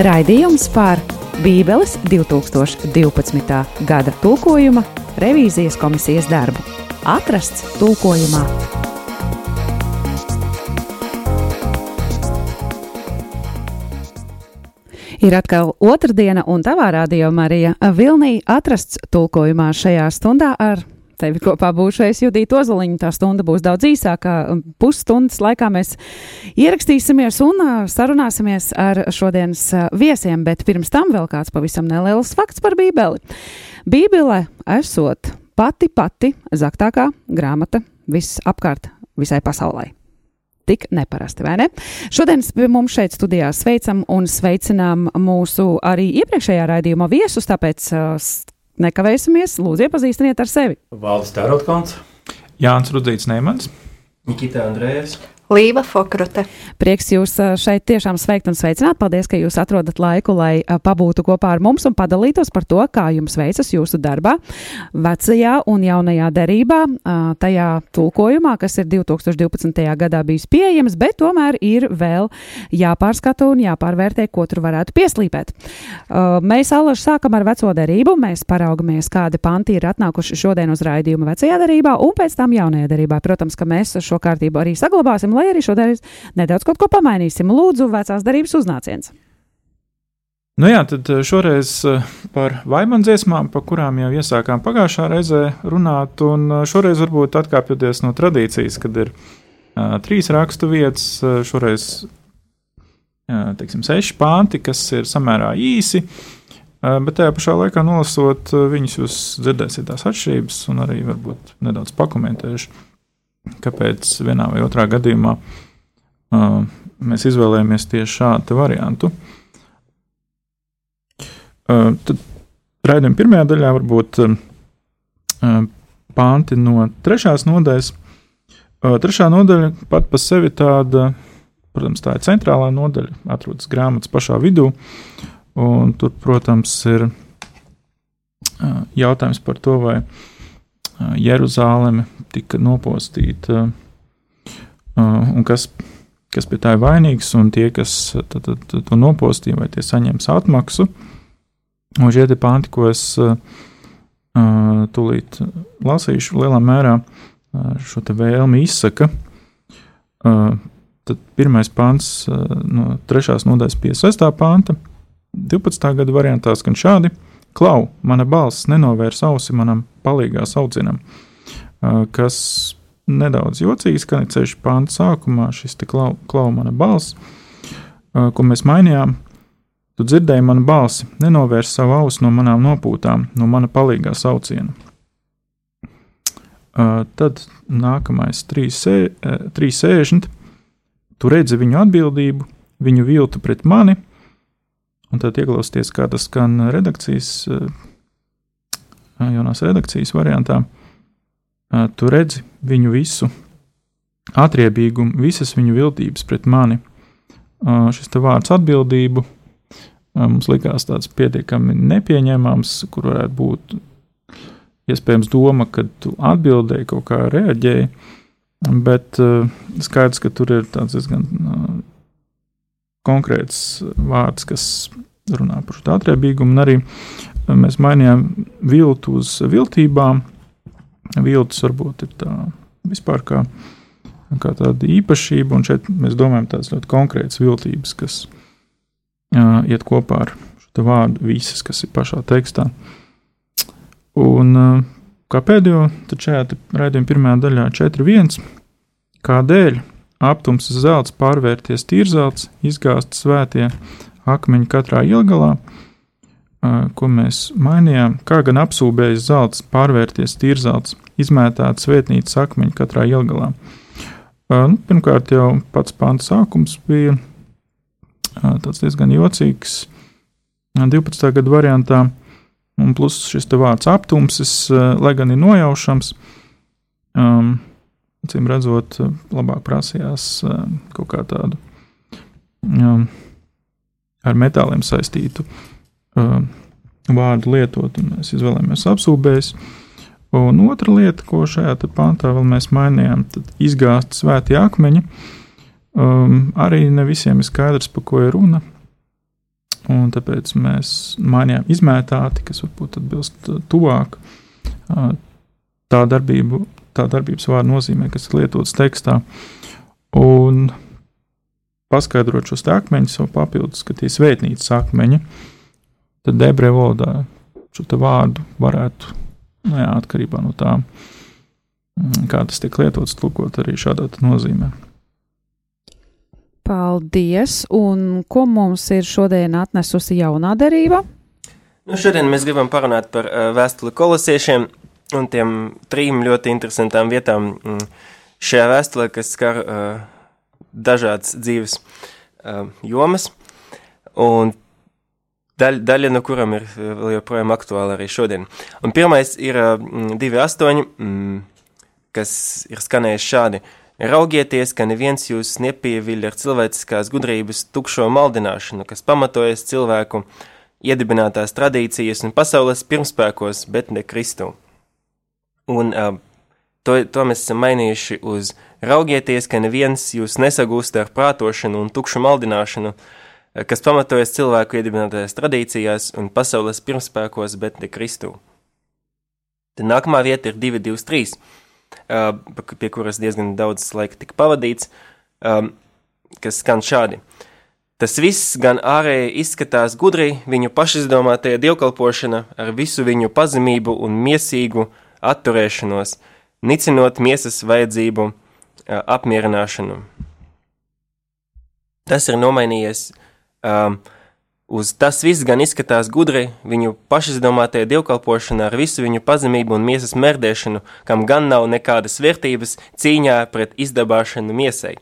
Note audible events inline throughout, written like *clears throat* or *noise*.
Raidījums par Bībeles 2012. gada tulkojuma revīzijas komisijas darbu. Atrasts tulkojumā. Ir atkal otrdiena, un tavā rādījumā arī Vilnija atrasts tulkojumā šajā stundā ar tevi kopā būšu es Judita Ozoliņa. Tā stunda būs daudz īsākā. Pusstundas laikā mēs ierakstīsimies un sarunāsimies ar šodienas viesiem, bet pirms tam vēl kāds pavisam neliels fakts par Bībeli. Bībele esot pati pati zaktākā grāmata visapkārt visai pasaulē tik neparasti, vai ne? Šodien mums šeit studijā sveicam un sveicinām mūsu arī iepriekšējā raidījuma viesus, tāpēc nekavēsimies, lūdzu iepazīstiniet ar sevi. Valdis Tērotkons, Jānis Rudzīts Neimans, Nikita Andrējas, Līva Fokrute. Prieks jūs šeit tiešām sveikt un sveicināt. Paldies, ka jūs atrodat laiku, lai pabūtu kopā ar mums un padalītos par to, kā jums veicas jūsu darbā, vecajā un jaunajā derībā, tajā tulkojumā, kas ir 2012. gadā bijis pieejams, bet tomēr ir vēl jāpārskata un jāpārvērtē, ko tur varētu pieslīpēt. Mēs alaži sākam ar veco derību, mēs paraugamies, kādi panti ir atnākuši šodien uz raidījumu vecajā derībā un pēc tam jaunajā derībā. Protams, ka mēs šo kārtību arī saglabāsim lai arī šodien nedaudz kaut ko pamainīsim. Lūdzu, vecās darbības uznāciens. Nu jā, tad šoreiz par vaimanu dziesmām, par kurām jau iesākām pagājušā reizē runāt, un šoreiz varbūt atkāpjoties no tradīcijas, kad ir uh, trīs rakstu vietas, šoreiz uh, teiksim, seši panti, kas ir samērā īsi, uh, bet tajā pašā laikā nolasot viņus, jūs dzirdēsiet tās atšķirības un arī varbūt nedaudz pakomentēšu kāpēc vienā vai otrā gadījumā uh, mēs izvēlējāmies tieši šādu variantu. Uh, tad raidījuma pirmajā daļā varbūt uh, panti no trešās nodaļas. Uh, trešā nodaļa pat par sevi tāda, protams, tā ir centrālā nodaļa, atrodas grāmatas pašā vidū. Un tur, protams, ir uh, jautājums par to, vai uh, Jeruzaleme tika nopostīta, un kas, kas pie tā ir vainīgs, un tie, kas tad, tad, to nopostīja, vai tie saņems atmaksu. Un šie panti, ko es tūlīt lasīšu, lielā mērā šo vēlmi izsaka. Tad pirmais pants no 3. nodaļas pie 6. panta, 12. gada variantā skan šādi. Klau, mana balss nenovērs ausi manam palīgā saucinam, kas nedaudz jocīgs, ka ceļš pānta sākumā šis te klau, klau mana balss, ko mēs mainījām. Tu dzirdēji manu balsi, nenovērs savu ausu no manām nopūtām, no mana palīgā sauciena. Tad nākamais 360. Tu redzi viņu atbildību, viņu viltu pret mani, Un tad ieklausties, kā tas skan redakcijas, jaunās redakcijas variantā, tu redzi viņu visu. Atriebīgumu, visas viņu viltības pret mani. Šis te vārds atbildību mums likās tāds pietiekami nepieņemams, kur varētu būt iespējams doma, ka tu atbildēji kaut kā reaģēji, bet skaidrs, ka tur ir tāds diezgan konkrēts vārds, kas runā par šo atriebīgumu, un arī mēs mainījām viltu uz viltībām. Viltus varbūt ir tā vispār kā, kā tāda īpašība, un šeit mēs domājam tādas ļoti konkrētas viltības, kas uh, iet kopā ar šo vārdu visas, kas ir pašā tekstā. Un uh, kā pēdējo, tad šajā raidījuma pirmajā daļā 4.1. Kādēļ aptums zelts pārvērties tīrzelts, izgāzt svētie akmeņi katrā ilgalā, ko mēs mainījām, kā gan apsūbējis zelts pārvērties tīrzelts, izmētāt svētnīcas akmeņi katrā ilgalā. Nu, pirmkārt, jau pats pāns sākums bija tāds diezgan jocīgs. 12. gada variantā, un plus šis vārds aptumsis, lai gan ir nojaušams, um, cīm redzot, labāk prasījās kaut kā tādu um, ar metāliem saistītu um, vārdu lietot, un mēs izvēlējāmies apsūdzējus. Un otra lieta, ko šajā pāntā vēl mēs mainījām, tad izgāzt svētie akmeņi. Um, arī ne visiem ir skaidrs, par ko ir runa. un tāpēc mēs mainījām izmētāti, kas varbūt atbilst tuvāk tā, darbību, tā darbības vārdu nozīmē, kas ir lietots tekstā. Un paskaidrot šos akmeņus, jau papildus, ka tie ir svētnīcas akmeņi, tad ebreju valodā šo vārdu varētu, nu jā, atkarībā no tā, mm, kā tas tiek lietots, tulkot arī šādā nozīmē. Paldies! Un ko mums ir šodien atnesusi jaunā derība? Nu, šodien mēs gribam parunāt par uh, vēstuli kolosiešiem un tiem trim ļoti interesantām vietām mm, šajā vēstulē, kas skar uh, dažādas dzīves uh, jomas. Un daļa, daļa no kurām ir vēl joprojām aktuāla arī šodien. Un pirmais ir uh, 2.8, mm, kas ir skanējis šādi. Raugieties, ka neviens jūs nepieviļ ar cilvēciskās gudrības tukšo maldināšanu, kas pamatojas cilvēku iedibinātās tradīcijas un pasaules pirmspēkos, bet ne Kristu. Un uh, to, to mēs esam mainījuši uz raugieties, ka neviens jūs nesagūst ar prātošanu un tukšu maldināšanu, kas pamatojas cilvēku iedibinātajās tradīcijās un pasaules pirmspēkos, bet ne Kristu. Tad nākamā vieta ir 223 pie kuras diezgan daudz laika tika pavadīts, kas skan šādi. Tas viss gan ārēji izskatās gudri, viņu pašizdomātajā dievkalpošana ar visu viņu pazemību un miesīgu atturēšanos, nicinot miesas vajadzību apmierināšanu. Tas ir nomainījies um, Uz tas viss gan izskatās gudri, viņu pašizdomātajā dievkalpošanā ar visu viņu pazemību un miesas merdēšanu, kam gan nav nekādas vērtības cīņā pret izdabāšanu miesai.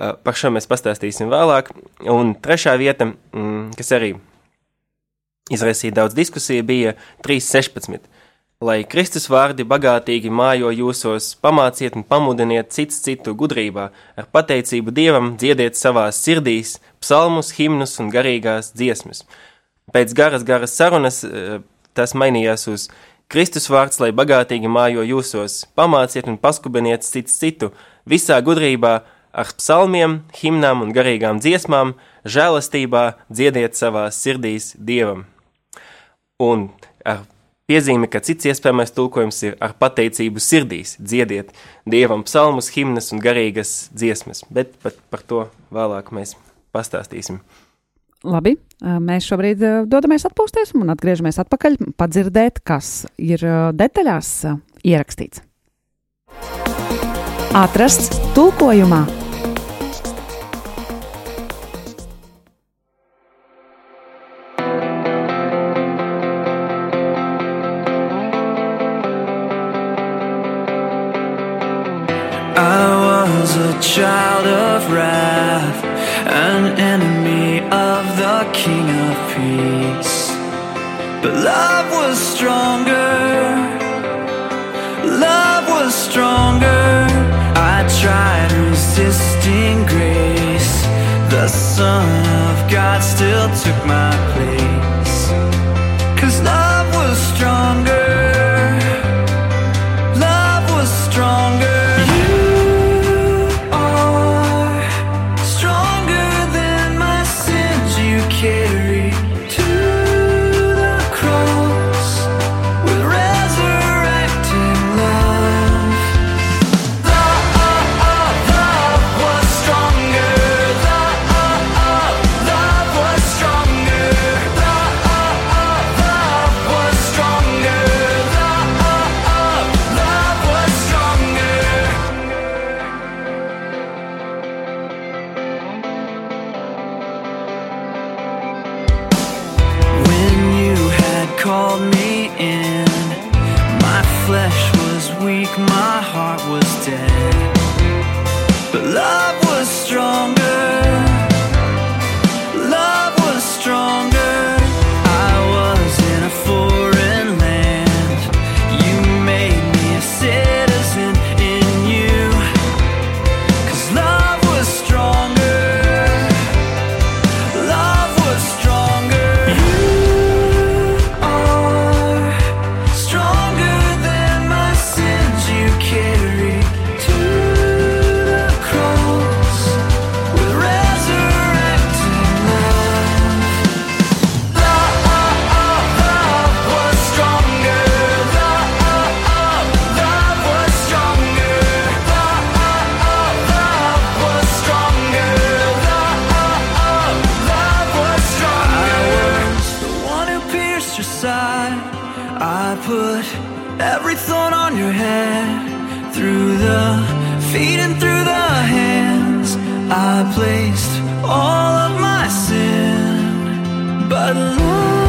Par šo mēs pastāstīsim vēlāk. Un trešā vieta, mm, kas arī izraisīja daudz diskusiju, bija 3.16 lai Kristus vārdi bagātīgi mājo jūsos, pamāciet un pamudiniet cits citu gudrībā, ar pateicību Dievam dziediet savās sirdīs psalmus, himnus un garīgās dziesmas. Pēc garas, garas sarunas eh, tas mainījās uz Kristus vārds, lai bagātīgi mājo jūsos, pamāciet un paskubiniet cits citu, visā gudrībā, ar psalmiem, himnām un garīgām dziesmām, žēlastībā dziediet savās sirdīs Dievam. Un ar Piezīme, ka cits iespējamais tulkojums ir ar pateicību sirdīs, dziediet dievam psalmus, himnas un garīgas dziesmas, bet par, to vēlāk mēs pastāstīsim. Labi, mēs šobrīd dodamies atpūsties un atgriežamies atpakaļ, padzirdēt, kas ir detaļās ierakstīts. Atrasts tulkojumā! Child of wrath, an enemy of the King of Peace. But love was stronger, love was stronger. I tried resisting grace, the Son of God still took my place. All of my sin, but love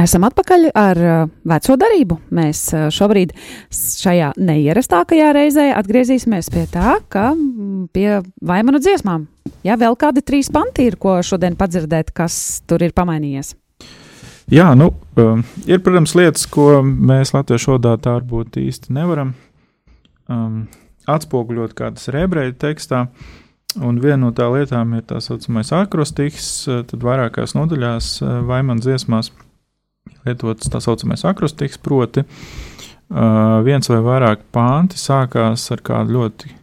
Esam atpakaļ ar uh, veco darību. Mēs uh, šobrīd šajā neierastākajā reizē atgriezīsimies pie tā, ka pie vaimanu dziesmām. Jā, vēl kādi trīs panti ir, ko šodien padzirdēt, kas tur ir pamainījies. Jā, nu, um, ir, protams, lietas, ko mēs latviešu valodā tā varbūt īsti nevaram um, atspoguļot, kā tas ir ebreju tekstā. Un viena no tā lietām ir tā saucamais akrostiks, uh, tad vairākās nodaļās uh, Vaimana dziesmās lietots tā saucamais akrostiks, proti uh, viens vai vairāk pānti sākās ar kādu ļoti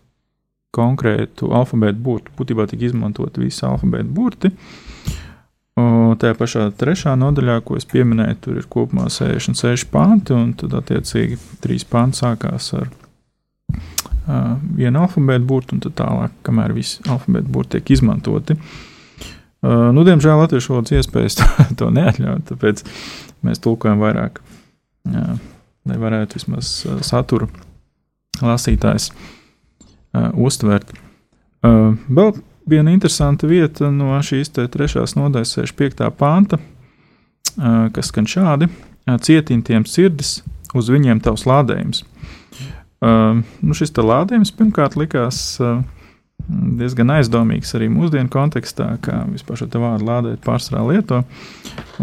konkrētu alfabētu burtu. Būtībā tika izmantot visi alfabētu burti. Un tajā pašā trešā nodaļā, ko es pieminēju, tur ir kopumā 66 panti, un tad attiecīgi trīs panti sākās ar uh, vienu alfabētu burtu, un tad tālāk, kamēr visi alfabētu burti tiek izmantoti. Uh, nu, diemžēl latviešu valodas iespējas *laughs* to, to neatļauj, tāpēc mēs tulkojam vairāk, jā, lai varētu vismaz uh, saturu lasītājs uh, uztvert. Uh, vēl viena interesanta vieta no šīs trešās nodaļas, 65. panta, ā, kas skan šādi: Cietini tiem sirdis, uz viņiem tavs lādējums. Uh, nu šis lādējums pirmkārt likās uh, diezgan aizdomīgs arī mūsdienu kontekstā, kā vispār šo vārdu lādēt pārsvarā lieto.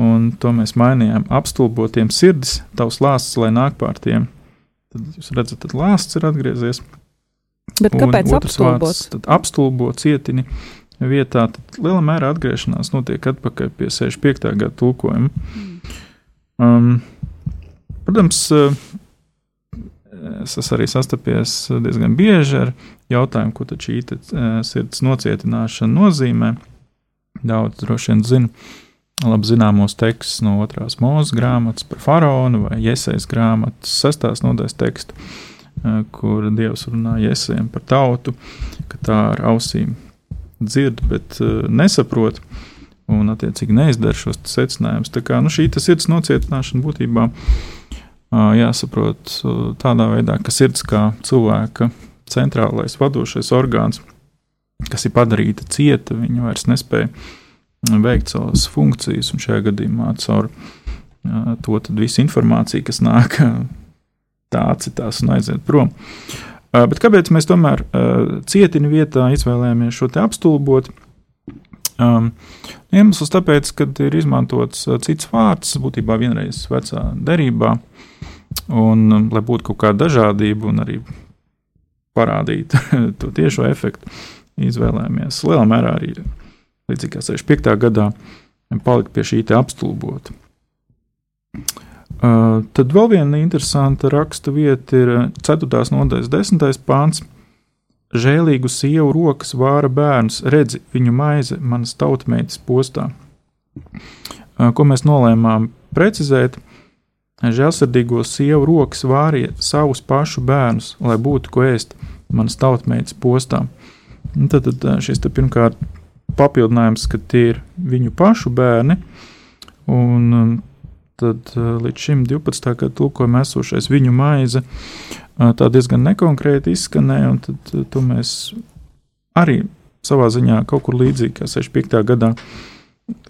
Un to mēs mainījām. Apstulbotiem sirdis, tavs lāsts, lai nāk pār tiem. Tad jūs redzat, tad lāsts ir atgriezies. Bet kāpēc vārds, apstulbots? Tad apstulbo cietini vietā. Tad lielā mērā atgriešanās notiek atpakaļ pie 65. gada tulkojuma. Um, protams, es esmu arī sastapies diezgan bieži ar jautājumu, ko šī eh, sirds nocietināšana nozīmē. Daudz droši vien zina labi zināmos tekstus no otrās mūža grāmatas par faraonu vai iesaistas grāmatas sestās nodaļas tekstu, eh, kur Dievs runā iesējiem par tautu, ka tā ar ausīm dzird, bet eh, nesaprot. Un, attiecīgi, neizdara šos secinājumus. Tā kā nu, šī sirds nocietināšana būtībā ā, jāsaprot tādā veidā, ka sirds kā cilvēka centrālais vadošais orgāns, kas ir padarīta cieta, viņa vairs nespēja veikt savas funkcijas, un šajā gadījumā caur to visu informāciju, kas nāk, *laughs* tā atcitās un aiziet prom. Bet kāpēc mēs tomēr cietiņu vietā izvēlējāmies šo te apstulbot? Um, iemesls tāpēc, ka ir izmantots uh, cits vārds, būtībā vienreiz vecā derībā, un um, lai būtu kaut kāda dažādība un arī parādīt *laughs* to tiešo efektu, izvēlējāmies lielā mērā arī līdzīgi kā 65. gadā palikt pie šī apstulbota. Uh, tad vēl viena interesanta raksta vieta ir 4. nodaļas 10. pāns. Žēlīgu sievu rokas vāra bērns, redzi viņu maize, manas tautmeitas postā. Uh, Ko mēs nolēmām precizēt? Žēlsirdīgo sievu rokas vārīja savus pašu bērnus, lai būtu ko ēst manas tautmeitas postā. Un Tad, tad uh, šis te pirmkārt papildinājums, ka tie ir viņu pašu bērni, un um, tad uh, līdz šim 12. gada tulkojumā esošais viņu maize uh, tā diezgan nekonkrēti izskanēja, un tad to mēs arī savā ziņā kaut kur līdzīgi kā 65. gadā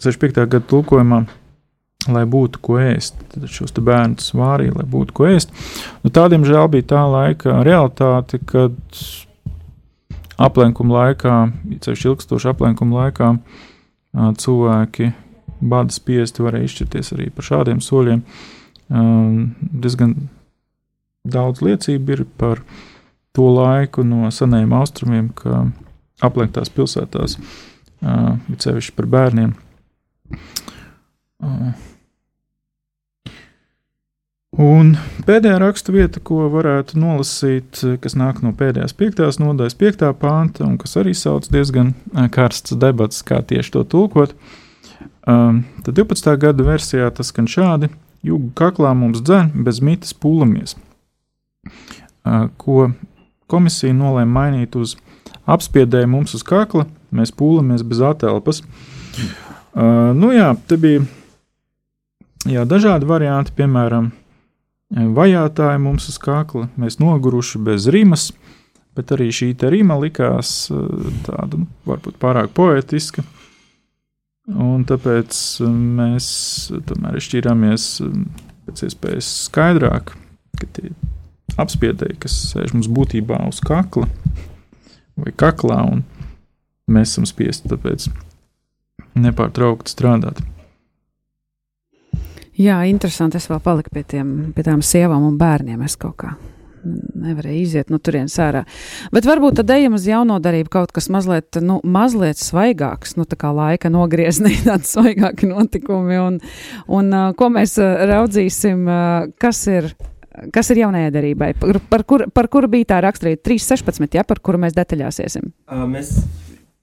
65. gada tulkojumā, lai būtu ko ēst. Šos bērnus vārīja, lai būtu ko ēst. Nu, tādiem žēl bija tā laika realitāte, kad aplenkuma laikā, ceļš ilgstoši aplenkuma laikā, cilvēki bada spiesti varēja izšķirties arī par šādiem soļiem. Diezgan daudz liecību ir par to laiku no senajiem austrumiem, ka aplenktās pilsētās, it sevišķi par bērniem, Un pēdējā rakstu vieta, ko varētu nolasīt, kas nāk no pēdējās piektās nodaļas, piektā panta, un kas arī sauc diezgan karsts debats, kā tieši to tulkot. Um, tad 12. gada versijā tas skan šādi: Jūga kaklā mums dzen, bez mitas pūlamies. Uh, ko komisija nolēma mainīt uz apspiedēju mums uz kakla, mēs pūlamies bez atelpas. Uh, nu jā, te bija jā, dažādi varianti, piemēram, vajātāji mums uz kakla, mēs noguruši bez rīmas, bet arī šī rīma likās eh, tāda, nu, varbūt pārāk poetiska. Un tāpēc eh, mēs tomēr izšķīrāmies eh, pēc iespējas skaidrāk, ka tie apspiedēji, kas sēž mums būtībā uz kakla vai kaklā, un mēs esam spiesti tāpēc nepārtraukti strādāt. Jā, interesanti. Es vēl paliku pie, tiem, pie tām sievām un bērniem. Es kaut kā nevarēju iziet no turienes ārā. Bet varbūt tad ejam uz jauno darību, kaut kas mazliet, nu, mazliet svaigāks, nu, tā kā laika nogrieznī, *laughs* tādi svaigāki notikumi. Un, un ko mēs raudzīsim, kas ir. Kas ir jaunajai darībai? Par, par, kur, par kuru bija tā raksturīta? 3.16, ja, par kuru mēs detaļās iesim. Mēs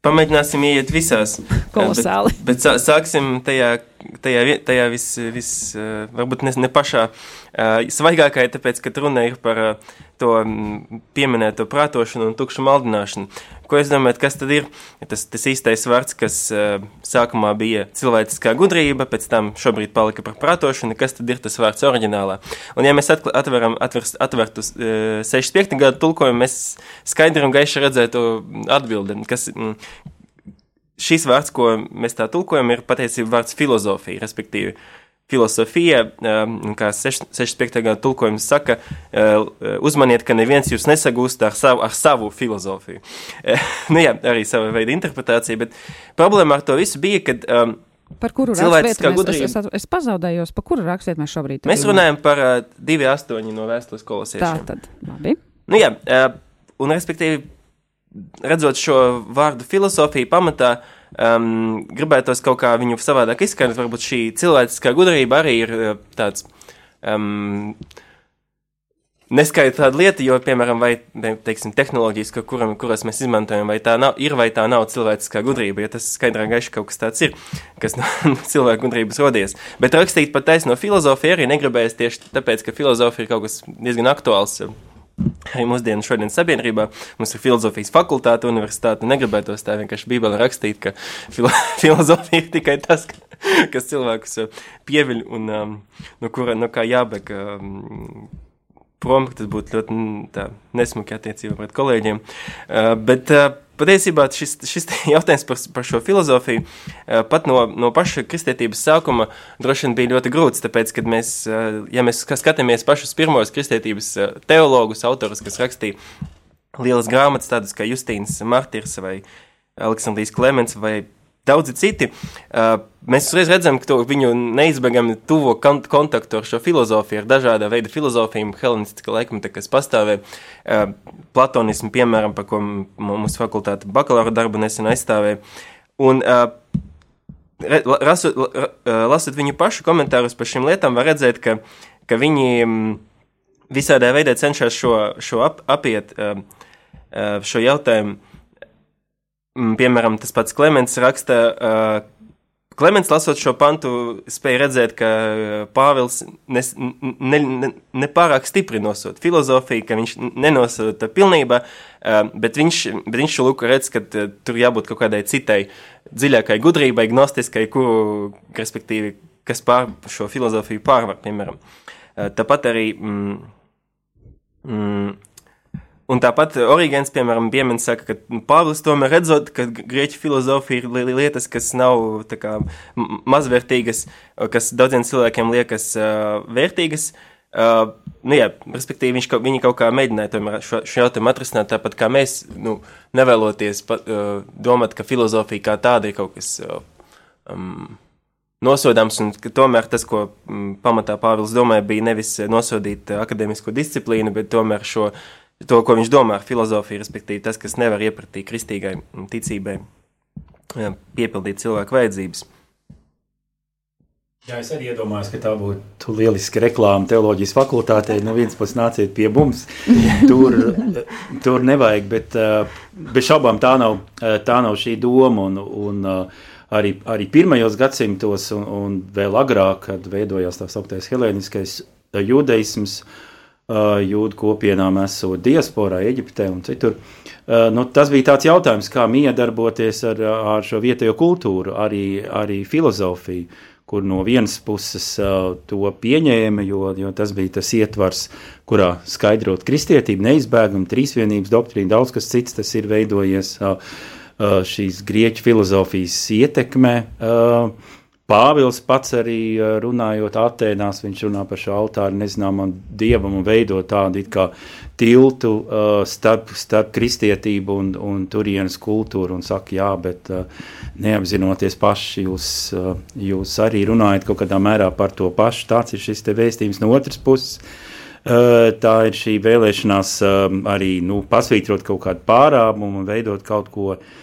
pamēģināsim iet visās. *laughs* Kolosāli. Bet, bet sāksim tajā tajā, tajā vis, vis varbūt ne, ne pašā svaigākajā, tāpēc, ka runa ir par to pieminēto prātošanu un tukšu maldināšanu. Ko es domāju, kas tad ir tas, tas īstais vārds, kas sākumā bija cilvēciskā gudrība, pēc tam šobrīd palika par prātošanu, kas tad ir tas vārds oriģinālā. Un ja mēs atveram, atverst, atvertu 65. gadu tulkojumu, mēs skaidri un gaiši redzētu atbildi, kas, šis vārds, ko mēs tā tulkojam, ir patiesībā vārds filozofija, respektīvi. Filozofija, um, kā 65. gada tulkojums saka, uh, uzmaniet, ka neviens jūs nesagūst ar savu, ar savu filozofiju. *laughs* nu jā, arī sava veida interpretācija, bet problēma ar to visu bija, kad um, Par kuru raksturvietu mēs gudrība... es, es, es pazaudējos, par kuru raksturvietu mēs šobrīd runājam? Mēs runājam par uh, 2,8 no vēstules kolosiešiem. Tā tad, labi. Nu jā, uh, un respektīvi redzot šo vārdu filozofiju pamatā, um, gribētos kaut kā viņu savādāk izskaidrot. Varbūt šī cilvēciskā gudrība arī ir uh, tāds. Um, Neskaidra tāda lieta, jo, piemēram, vai, teiksim, tehnoloģijas, kuram, kuras mēs izmantojam, vai tā nav, ir vai tā nav cilvēciskā gudrība, ja tas skaidrā gaiši kaut kas tāds ir, kas no *laughs* cilvēka gudrības rodies. Bet rakstīt pat taisno filozofiju arī negribēs tieši tāpēc, ka filozofija ir kaut kas diezgan aktuāls arī mūsdienu šodienas sabiedrībā. Mums ir filozofijas fakultāte, universitāte. Negribētos tā vienkārši Bībelē rakstīt, ka filo *laughs* filozofija ir tikai tas, ka, kas cilvēkus uh, pieviļ un um, no kura no kā jābēg. Um, Prom, tas būtu ļoti tā, nesmuki attiecībā pret kolēģiem. Uh, bet uh, Patiesībā šis, šis *laughs* jautājums par, par šo filozofiju eh, pat no, no paša kristietības sākuma droši vien bija ļoti grūts, tāpēc, kad mēs, eh, ja mēs skatāmies pašus pirmos kristietības eh, teologus, autorus, kas rakstīja lielas grāmatas, tādas kā Justīns Martirs vai Aleksandrijs Klemens vai daudzi citi, mēs uzreiz redzam, ka viņu neizbēgami tuvo kontaktu ar šo filozofiju, ar dažāda veida filozofiju, helenistiska laikmeta, kas pastāvēja. Platonismu, piemēram, par ko mūsu fakultāte bakalaura darbu nesen aizstāvēja. Un, Rasu, lasot viņu pašu komentārus par šīm lietām, var redzēt, ka, ka viņi visādā veidā cenšas šo, šo ap, apiet šo jautājumu piemēram, tas pats Klimants raksta, uh, Klimants lasot šo pantu, spēja redzēt, ka Pāvils nes, ne, ne, stipri nosūta filozofiju, ka viņš nenosūta pilnībā, bet, viņš, bet viņš šo luku redz, ka tur jābūt kaut kādai citai dziļākai gudrībai, gnostiskai, kuru, respektīvi, kas pār šo filozofiju pārvar, piemēram. Tāpat arī. Mm, mm, Un tāpat Origēns, piemēram, piemin, saka, ka Pāvils tomēr redzot, ka grieķu filozofija ir li lietas, kas nav kā mazvērtīgas, kas daudziem cilvēkiem liekas uh, vērtīgas. Uh, nu jā, respektīvi, viņš, viņi kaut kā mēģināja tomēr šo, šo jautājumu atrisināt, tāpat kā mēs, nu, nevēloties pat, uh, domāt, ka filozofija kā tāda ir kaut kas uh, um, nosodāms, un tomēr tas, ko um, pamatā Pāvils domāja, bija nevis nosodīt akadēmisko disciplīnu, bet tomēr šo to, ko viņš domā ar filozofiju, respektīvi tas, kas nevar iepratīt kristīgai ticībai, piepildīt cilvēku vajadzības. Jā, es arī iedomājos, ka tā būtu lieliska reklāma teoloģijas fakultātei. No vienas puses, nāciet pie mums. *laughs* Tur, tur nevajag, bet bez šaubām tā nav, tā nav šī doma. Un, un arī, arī pirmajos gadsimtos, un, un vēl agrāk, kad veidojās tā sauktais helēniskais judaisms, uh, jūdu kopienām, esot diasporā, Eģiptē un citur. Nu, tas bija tāds jautājums, kā miedarboties ar, ar šo vietējo kultūru, arī, arī filozofiju, kur no vienas puses to pieņēma, jo, jo tas bija tas ietvars, kurā skaidrot kristietību, neizbēgam, trīsvienības doktrīnu, daudz kas cits tas ir veidojies šīs grieķu filozofijas ietekmē. Uh, Pāvils pats arī runājot Atēnās, viņš runā par šo altāru nezināmam dievam un veido tādu kā tiltu uh, starp, starp kristietību un, un turienes kultūru un saka, jā, bet uh, neapzinoties paši, jūs, uh, jūs arī runājat kaut kādā mērā par to pašu. Tāds ir šis te vēstījums no otras puses. Uh, tā ir šī vēlēšanās uh, arī nu, pasvītrot kaut kādu pārāvumu un veidot kaut ko Uh,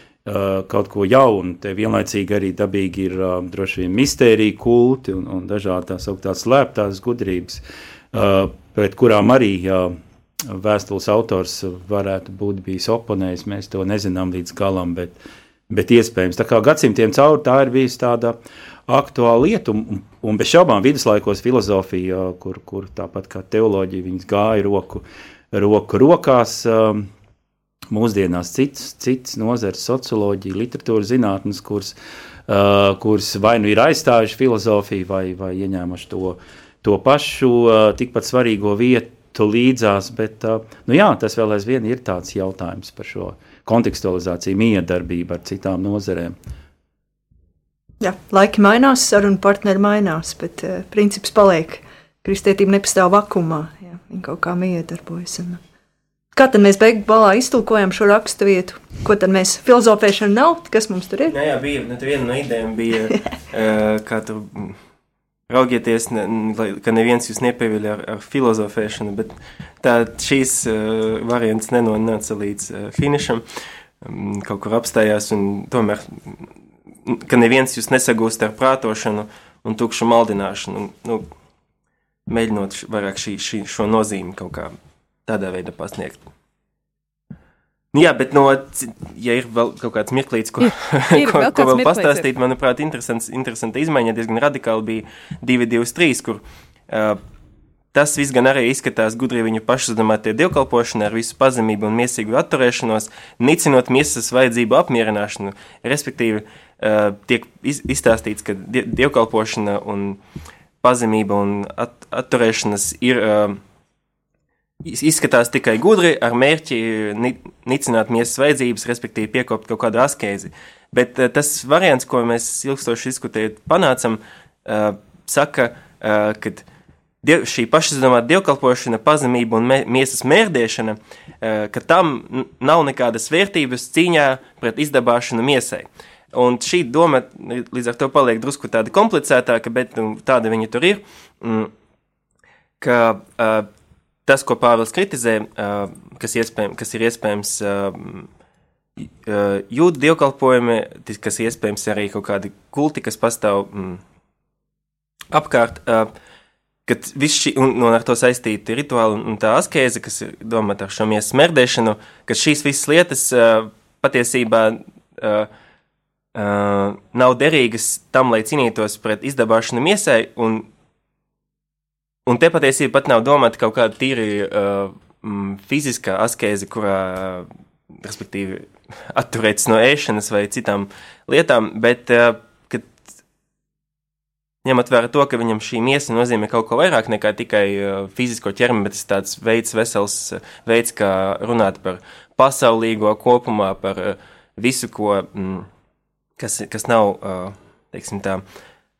kaut ko jaunu. Te vienlaicīgi arī dabīgi ir uh, droši vien mistērija kulti un, un dažādi tās augtās slēptās gudrības, uh, pret kurām arī vēstules autors varētu būt bijis oponējis. Mēs to nezinām līdz galam, bet, bet iespējams. Tā kā gadsimtiem cauri tā ir bijusi tāda aktuāla lieta, un, un bez šaubām viduslaikos filozofija, kur, kur tāpat kā teoloģija, viņas gāja roku, roku rokās. Um, mūsdienās citas, citas nozares, socioloģija, literatūras zinātnes, kuras, uh, kuras vai nu ir aizstājuši filozofiju, vai, vai ieņēmuši to, to pašu uh, tikpat svarīgo vietu līdzās. Bet uh, nu jā, tas vēl aizvien ir tāds jautājums par šo kontekstualizāciju, miedarbību ar citām nozarēm. Jā, laiki mainās, sarunu partneri mainās, bet uh, princips paliek. Kristietība nepastāv vakumā, jā, viņa kaut kā miedarbojas. Un, Kā tad mēs beigu galā iztulkojam šo rakstu vietu? Ko tad mēs filozofēšana nav? Kas mums tur ir? Jā, jā bija ne, viena no idejām, bija, uh, *laughs* kā tur raugieties, ne, ka neviens jūs nepieviļ ar, ar filozofēšanu, bet tā šīs uh, variants nenonāca līdz uh, finišam, um, kaut kur apstājās un tomēr, ka neviens jūs nesagūst ar prātošanu un tukšu maldināšanu, nu, mēģinot vairāk šī, šī, šo nozīmi kaut kā tādā veidā pasniegt. Nu, jā, bet, no, ja ir vēl kaut kāds mirklīts, ko, ir, ir *laughs* ko, vēl, ko vēl pastāstīt, ir. manuprāt, interesanta izmaiņa diezgan radikāli bija 223, kur uh, tas viss gan arī izskatās gudri viņu pašuzdomātie dievkalpošana ar visu pazemību un miesīgu atturēšanos, nicinot miesas vajadzību apmierināšanu, respektīvi uh, tiek iz, izstāstīts, ka die, dievkalpošana un pazemība un at, atturēšanas ir uh, izskatās tikai gudri ar mērķi nicināt miesas vajadzības, respektīvi piekopt kaut kādu askēzi. Bet uh, tas variants, ko mēs ilgstoši diskutējot, panācam, uh, saka, ka šī pašizdomāta dievkalpošana, pazemība un miesas mērdēšana, ka tam nav nekādas vērtības cīņā pret izdabāšanu miesai. Un šī doma līdz ar to paliek drusku tāda komplicētāka, bet nu, tāda viņa tur ir. Mm, ka uh, tas, ko Pāvils kritizē, kas, kas ir iespējams jūdu dievkalpojumi, kas iespējams arī kaut kādi kulti, kas pastāv mm, apkārt, kad viss šī, un, un ar to saistīti rituāli un, tā askēze, kas ir domāta ar šo miesas smērdēšanu, ka šīs visas lietas patiesībā nav derīgas tam, lai cīnītos pret izdabāšanu miesai, un Un te patiesībā pat nav domāta kaut kāda tīri uh, fiziskā askeze, kurā, respektīvi, *laughs* atturēties no ēšanas vai citām lietām, bet, uh, ņemot vērā to, ka viņam šī miesa nozīmē kaut ko vairāk nekā tikai uh, fizisko ķermeni, bet tas ir tāds veids, vesels uh, veids, kā runāt par pasaulīgo kopumā, par uh, visu, ko, kas, kas nav, teiksim tā,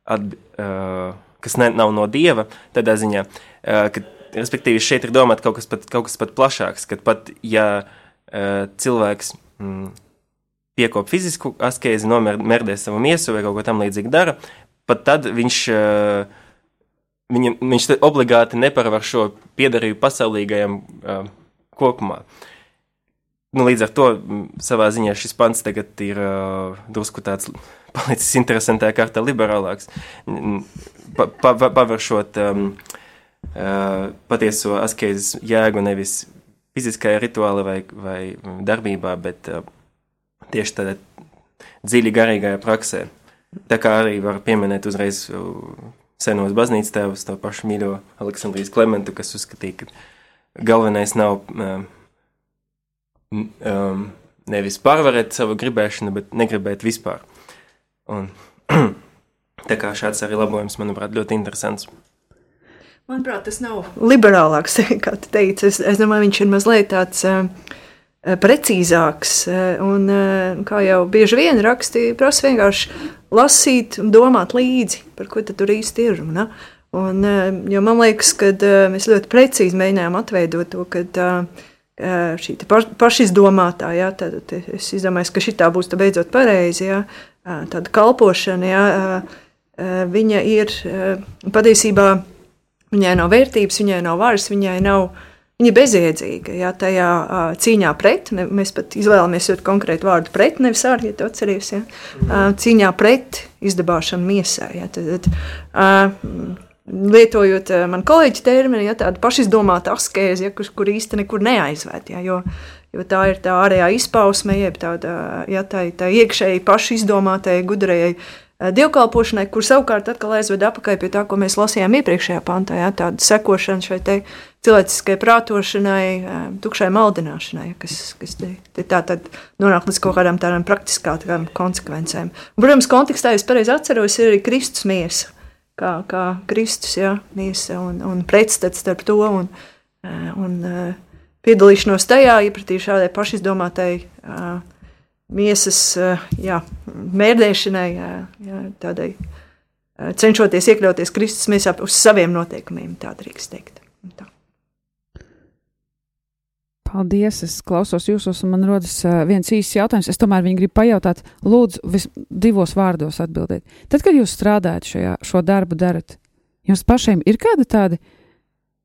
atb, uh, kas ne, nav no dieva, tādā ziņā, uh, ka, respektīvi, šeit ir domāt kaut kas pat, kaut kas pat plašāks, kad pat, ja uh, cilvēks mm, piekop fizisku askezi, nomerdē savu miesu vai kaut ko tam līdzīgu dara, pat tad viņš, uh, viņam, viņš obligāti neparvar šo piedarību pasaulīgajam uh, kopumā. Nu, līdz ar to savā ziņā šis pants tagad ir uh, drusku tāds *laughs* palicis interesantāk, kārtā liberālāks, pa, pa, pavēršot um, uh, patieso askezes jēgu nevis fiziskajā rituālā vai, vai darbībā, bet uh, tieši tādā dziļi garīgajā praksē. Tā kā arī var pieminēt uzreiz senos baznīcas tēvus, to pašu mīļo Aleksandrijas Klementu, kas uzskatīja, ka galvenais nav um, um, nevis pārvarēt savu gribēšanu, bet negribēt vispār. Un, *clears throat* tā kā šāds arī labojums, manuprāt, ļoti interesants. Manuprāt, tas nav liberālāks, *laughs* kā tu teici. Es, es domāju, viņš ir mazliet tāds uh, precīzāks. Un, uh, kā jau bieži vien rakstīja, prasa vienkārši lasīt un domāt līdzi, par ko tur īsti ir runa. Un, uh, jo man liekas, ka uh, mēs ļoti precīzi mēģinājām atveidot to, ka šī pašizdomātā, jā, tad es izdomāju, ka šī tā būs beidzot pareizi. Jā, tāda kalpošana, jā, viņa ir patiesībā, viņai nav vērtības, viņai nav varas, viņai nav. Viņa ir bezjēdzīga jā, tajā cīņā pret. Ne, mēs pat izvēlamies ļoti konkrētu vārdu pret, nevis ārā, ja tu atceries. Uh, cīņā pret izdabāšanu miesā. Jā, tad, tad, lietojot man kolēģi terminu, ja tāda pašizdomāta askēze, ja, kur, kur īsti nekur neaizvērt. Ja, jo, jo tā ir tā ārējā izpausme, jeb tāda ja, tā, tā iekšēji pašizdomātai, gudrajai dievkalpošanai, kur savukārt atkal aizved atpakaļ pie tā, ko mēs lasījām iepriekšējā pantā, ja, tāda sekošana šai cilvēciskai prātošanai, tukšai maldināšanai, kas, kas te, te tā tad nonāk līdz kaut kādām tādām praktiskām konsekvencēm. Un, protams, kontekstā, ja es pareizi atceros, ir arī Kristus miesa kā, kā Kristus, ja, miesa un, un pretstats starp to un, un piedalīšanos tajā, iepratī šādai pašizdomātai miesas jā, mērdēšanai, jā, jā, tādai cenšoties iekļauties Kristus miesā uz saviem noteikumiem, tā drīkst teikt. Tā. Paldies, es klausos jūsos, un man rodas viens īsts jautājums. Es tomēr viņu gribu pajautāt, lūdzu, vis, divos vārdos atbildēt. Tad, kad jūs strādājat šajā, šo darbu, darat, jums pašiem ir kādi tādi,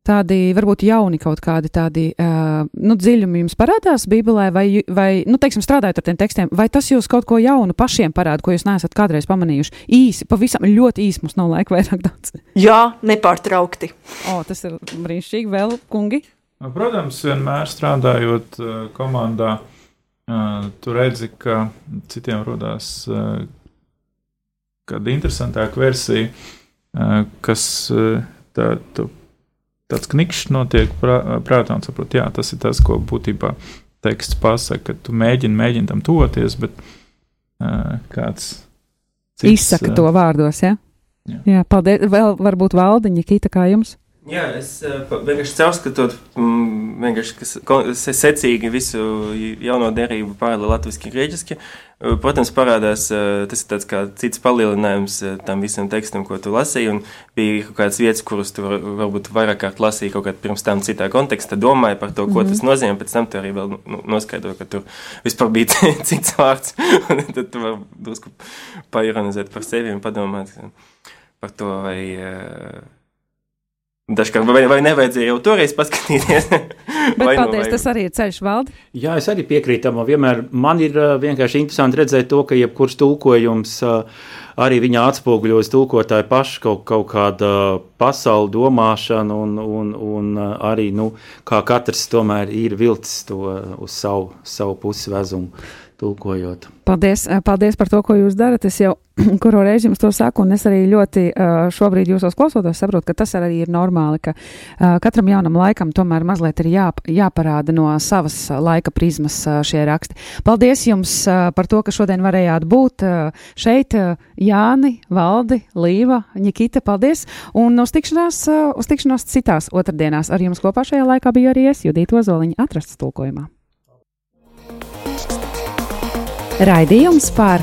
tādi varbūt jauni kaut kādi tādi, uh, nu, dziļumi jums parādās Bībelē, vai, vai, nu, teiksim, strādājot ar tiem tekstiem, vai tas jūs kaut ko jaunu pašiem parāda, ko jūs neesat kādreiz pamanījuši? Īsi, pavisam ļoti īsi, mums nav laika vairāk daudz. Jā, nepārtraukti. O, tas ir brīnišķīgi, vēl kungi. Nu, protams, vienmēr strādājot uh, komandā, uh, tu redzi, ka citiem radās uh, kāda interesantāka versija, kas tā, tu, tāds knikšs notiek prā, prātā un saprot, jā, tas ir tas, ko būtībā teksts pasaka, ka tu mēģini, mēģini tam toties, bet kāds cits. Izsaka to vārdos, ja? Jā. jā, paldies. Vēl varbūt valdiņa, Kita, kā jums? Jā, es uh, vienkārši caurskatot, mm, vienkārši kas, secīgi visu jauno derību pārēlu latviski, grieķiski. Uh, protams, parādās, uh, tas ir tāds kā cits palielinājums tam visam tekstam, ko tu lasīji, un bija kaut kādas vietas, kuras tu var, varbūt vairāk kārt lasīji kaut kādā pirms tam citā kontekstā, domāji par to, ko mm -hmm. tas nozīmē, pēc tam tu arī vēl nu, noskaidro, ka tur vispār bija *laughs* cits vārds, *laughs* un tad tu vari drusku paironizēt par sevi un padomāt par to, vai uh, Dažkārt, vai, vai nevajadzēja jau toreiz paskatīties? *laughs* Bet vai paldies, nu, vai... tas arī ir ceļš valdi. Jā, es arī piekrītu tam. Vienmēr man ir vienkārši interesanti redzēt to, ka jebkurš tulkojums arī viņa atspoguļojas tulkotāju pašu kaut, kaut kāda pasaules domāšana un, un, un arī, nu, kā katrs tomēr ir vilcis to uz savu, savu pusi vezumu tulkojot. Paldies, paldies par to, ko jūs darat. Es jau *clears throat* kuru reizi jums to saku, un es arī ļoti šobrīd jūsos klausoties, saprotu, ka tas arī ir normāli, ka katram jaunam laikam tomēr mazliet ir jā, jāparāda no savas laika prizmas šie raksti. Paldies jums par to, ka šodien varējāt būt šeit, Jāni, Valdi, Līva, Nikita, paldies, un uz tikšanās, uz tikšanās citās otrdienās. Ar jums kopā šajā laikā bija arī es, Judīta Ozoliņa, atrasts tulkojumā. Raidījums par